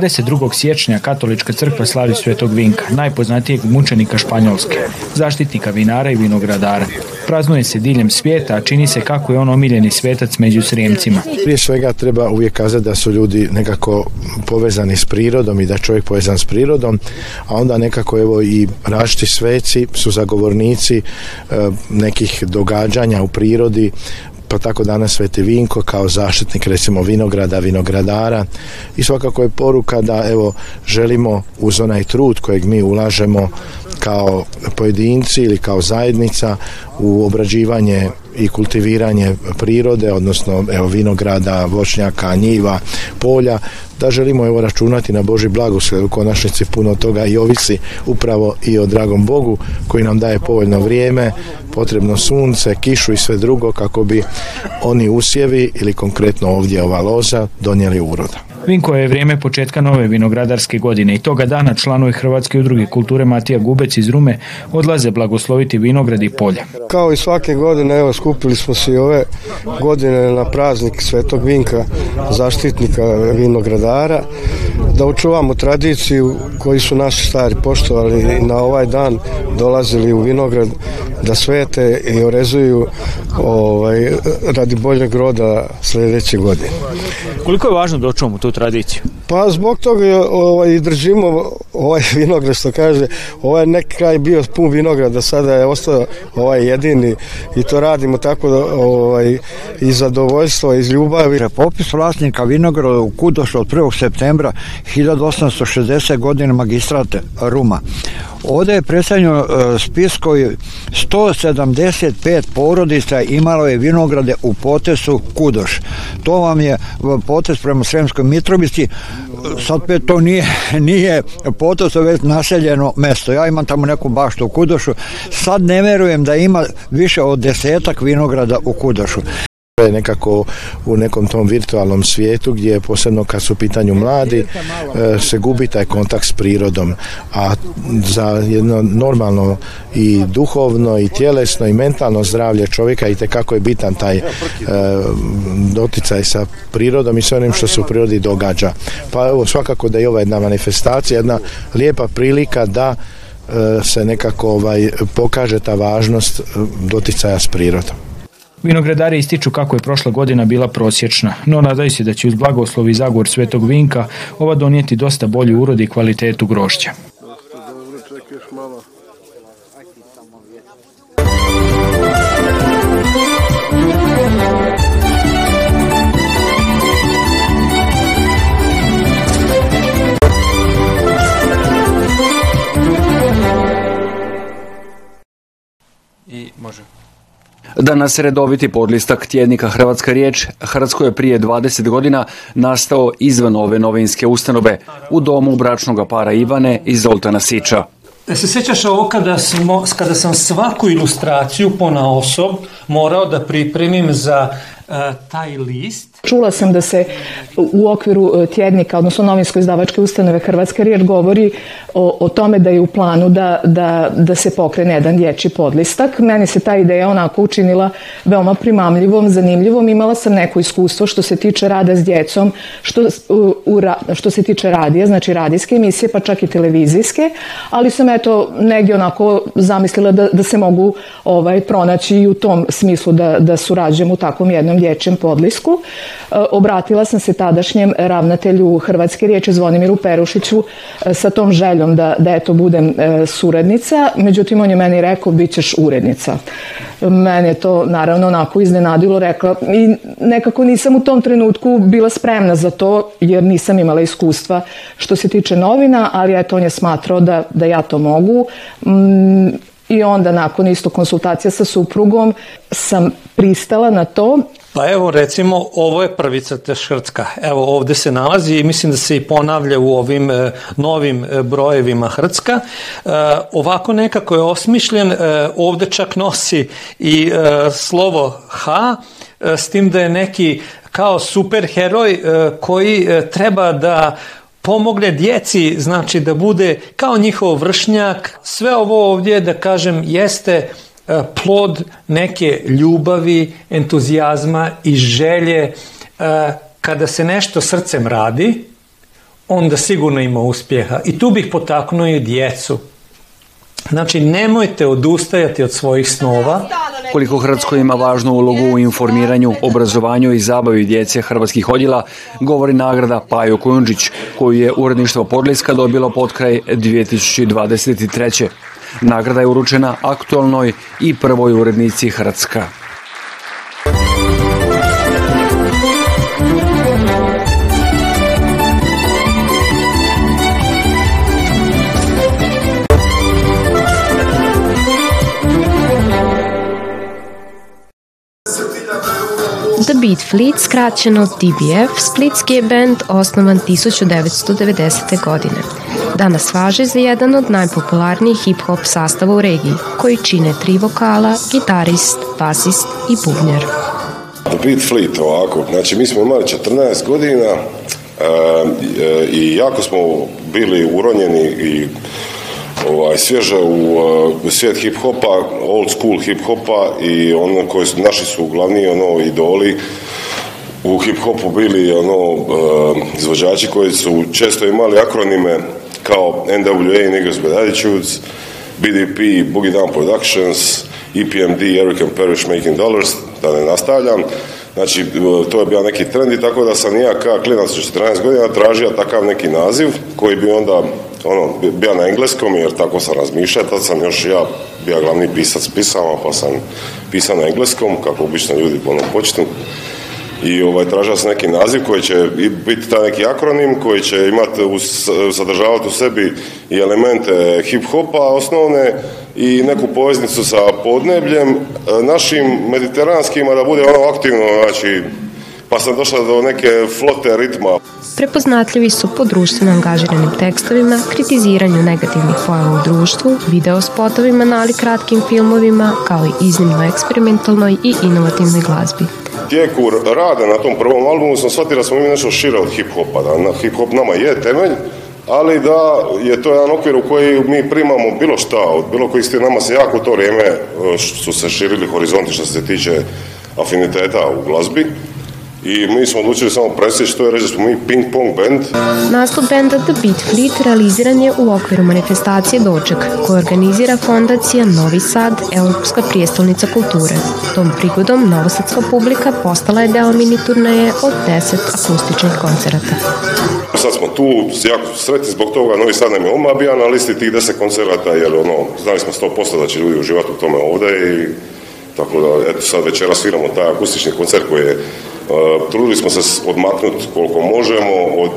22. siječnja Katolička crkva slavi Svetog Vinka, najpoznatijeg mučenika Španjolske, zaštitnika vinara i vinogradara. Praznuje se diljem svijeta, a čini se kako je on omiljeni svetac među srijemcima. Prije svega treba uvijek kazati da su ljudi nekako povezani s prirodom i da čovjek povezan s prirodom, a onda nekako evo i rašti sveci su zagovornici eh, nekih događanja u prirodi, pa tako danas Sveti Vinko kao zaštitnik recimo vinograda, vinogradara i svakako je poruka da evo želimo uz onaj trud kojeg mi ulažemo kao pojedinci ili kao zajednica u obrađivanje i kultiviranje prirode, odnosno evo, vinograda, voćnjaka, njiva, polja, da želimo evo računati na Boži blagoslov u konačnici puno toga i ovisi upravo i o dragom Bogu koji nam daje povoljno vrijeme, potrebno sunce, kišu i sve drugo kako bi oni usjevi ili konkretno ovdje ova loza donijeli uroda. Vinko je vrijeme početka nove vinogradarske godine i toga dana članovi Hrvatske udruge kulture Matija Gubec iz Rume odlaze blagosloviti vinograd i polja. Kao i svake godine, evo, skupili smo se i ove godine na praznik Svetog Vinka, zaštitnika vinogradara da očuvamo tradiciju koji su naši stari poštovali i na ovaj dan dolazili u vinograd da svete i orezuju ovaj, radi boljeg roda sljedeće godine. Koliko je važno da očuvamo tu tradiciju? Pa zbog toga ovaj, držimo ovaj vinograd što kaže, ovaj nek kraj bio pun vinograda, sada je ostao ovaj jedini i to radimo tako da ovaj, i zadovoljstvo iz ljubavi. Popis vlasnika vinograda u Kudošu od 1. septembra 1860. godine magistrat Ruma. Ovdje je predstavljeno e, spis koji 175 porodica imalo je vinograde u potesu Kudoš. To vam je e, potes prema Sremskoj Mitrovici. E, sad to nije, nije potes, već naseljeno mesto. Ja imam tamo neku baštu u Kudošu. Sad ne vjerujem da ima više od desetak vinograda u Kudošu nekako u nekom tom virtualnom svijetu gdje posebno kad su u pitanju mladi e, se gubi taj kontakt s prirodom a za jedno normalno i duhovno i tjelesno i mentalno zdravlje čovjeka i kako je bitan taj e, doticaj sa prirodom i sve onim što se u prirodi događa pa evo svakako da je ova jedna manifestacija jedna lijepa prilika da e, se nekako ovaj, pokaže ta važnost doticaja s prirodom Vinogradari ističu kako je prošla godina bila prosječna, no nadaju se da će uz blagoslovi Zagor Svetog Vinka ova donijeti dosta bolji urod i kvalitetu grošća. Danas redoviti podlistak tjednika Hrvatska riječ Hrvatsko je prije 20 godina nastao izvan ove novinske ustanove u domu bračnog para Ivane i Zoltana Sića. Da e, se sjećaš ovo kada, smo, kada sam svaku ilustraciju pona osob morao da pripremim za E, taj list. Čula sam da se u okviru e, tjednika, odnosno novinsko izdavačke ustanove Hrvatska riječ govori o, o tome da je u planu da, da, da se pokrene jedan dječji podlistak. Meni se ta ideja onako učinila veoma primamljivom, zanimljivom. Imala sam neko iskustvo što se tiče rada s djecom, što, što se tiče radija, znači radijske emisije, pa čak i televizijske, ali sam eto negdje onako zamislila da, da se mogu ovaj, pronaći i u tom smislu da, da surađujem u takvom jednom dječjem podlisku. E, obratila sam se tadašnjem ravnatelju Hrvatske riječi Zvonimiru Perušiću e, sa tom željom da, da eto budem e, suradnica, međutim on je meni rekao bit ćeš urednica. Mene je to naravno onako iznenadilo, rekla i nekako nisam u tom trenutku bila spremna za to jer nisam imala iskustva što se tiče novina, ali eto on je smatrao da, da ja to mogu. Mm, I onda nakon isto konsultacija sa suprugom sam pristala na to pa evo recimo ovo je prvica Hrcka, Evo ovdje se nalazi i mislim da se i ponavlja u ovim e, novim e, brojevima Hrcka. E, ovako nekako je osmišljen, ovdje čak nosi i slovo H, s tim da je neki kao superheroj koji treba da pomogne djeci, znači da bude kao njihov vršnjak. Sve ovo ovdje da kažem jeste Eh, plod neke ljubavi, entuzijazma i želje. Eh, kada se nešto srcem radi, onda sigurno ima uspjeha. I tu bih potaknuo i djecu. Znači, nemojte odustajati od svojih snova. Koliko Hrvatsko ima važnu ulogu u informiranju, obrazovanju i zabavi djece hrvatskih odjela, govori nagrada Pajo Kujundžić, koju je uredništvo Podliska dobilo potkraj 2023. Nagrada je uručena aktualnoj i prvoj urednici Hrvatska. Split, skraćeno DBF, splitski je bend osnovan 1990. godine. Danas važe za jedan od najpopularnijih hip-hop sastava u regiji, koji čine tri vokala, gitarist, basist i bubnjar. The Beat Fleet, ovako, znači mi smo imali 14 godina e, i jako smo bili uronjeni i ovaj, svježe u uh, svijet hip-hopa, old school hip-hopa i ono koji su, naši su glavni ono, idoli u hip-hopu bili ono, e, izvođači koji su često imali akronime kao NWA, Niggas with Attitudes, BDP, Boogie Down Productions, EPMD, Eric Parish Making Dollars, da ne nastavljam. Znači, e, to je bio neki trend i tako da sam ja kao klinac u 14 godina tražio takav neki naziv koji bi onda ono, bio na engleskom jer tako sam razmišljao, tad sam još ja bio glavni pisac pisama pa sam pisao na engleskom kako obično ljudi ono počnu i ovaj, tražio neki naziv koji će biti taj neki akronim koji će imati, sadržavati u sebi i elemente hip-hopa osnovne i neku poveznicu sa podnebljem e, našim mediteranskim, da bude ono aktivno, znači pa sam došla do neke flote ritma. Prepoznatljivi su po društveno angažiranim tekstovima, kritiziranju negativnih pojava u društvu, video spotovima na ali kratkim filmovima, kao i iznimno eksperimentalnoj i inovativnoj glazbi. Tijeku rada na tom prvom albumu sam shvatio da smo mi nešto šire od hip-hopa, da hip-hop nama je temelj, ali da je to jedan okvir u koji mi primamo bilo šta, od bilo koji ste nama se jako to vrijeme e, su se širili horizonti što se tiče afiniteta u glazbi i mi smo odlučili samo presjeći što je reći da smo mi ping pong band. Nastup benda The Beat Fleet realiziran je u okviru manifestacije Doček koju organizira fondacija Novi Sad, Europska prijestolnica kulture. Tom prigodom novosadska publika postala je deo mini turneje od 10 akustičnih koncerata. Sad smo tu, jako sretni zbog toga, Novi Sad nam je omabija na listi tih 10 koncerata jer ono, znali smo 100% da će ljudi uživati u tome ovdje i tako da, eto sad večera sviramo taj akustični koncert koji je e, trudili smo se odmaknuti koliko možemo od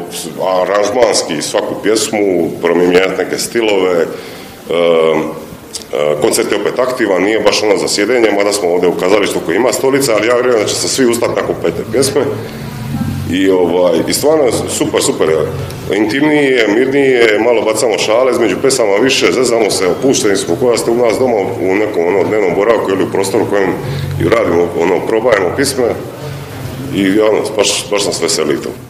aranžmanski svaku pjesmu, promijenjati neke stilove. Uh, koncert je opet aktivan, nije baš ono za sjedenje, mada smo ovdje u kazalištu koji ima stolica, ali ja vjerujem da će se svi ustati nakon pete pjesme. I, ovaj, I stvarno je super, super. Intimnije, mirnije, malo bacamo šale između pesama više, zezamo se, opušteni smo koja ste u nas doma u nekom ono, dnevnom boravku ili u prostoru kojem radimo, ono, probajemo pisme i ono, baš, baš sam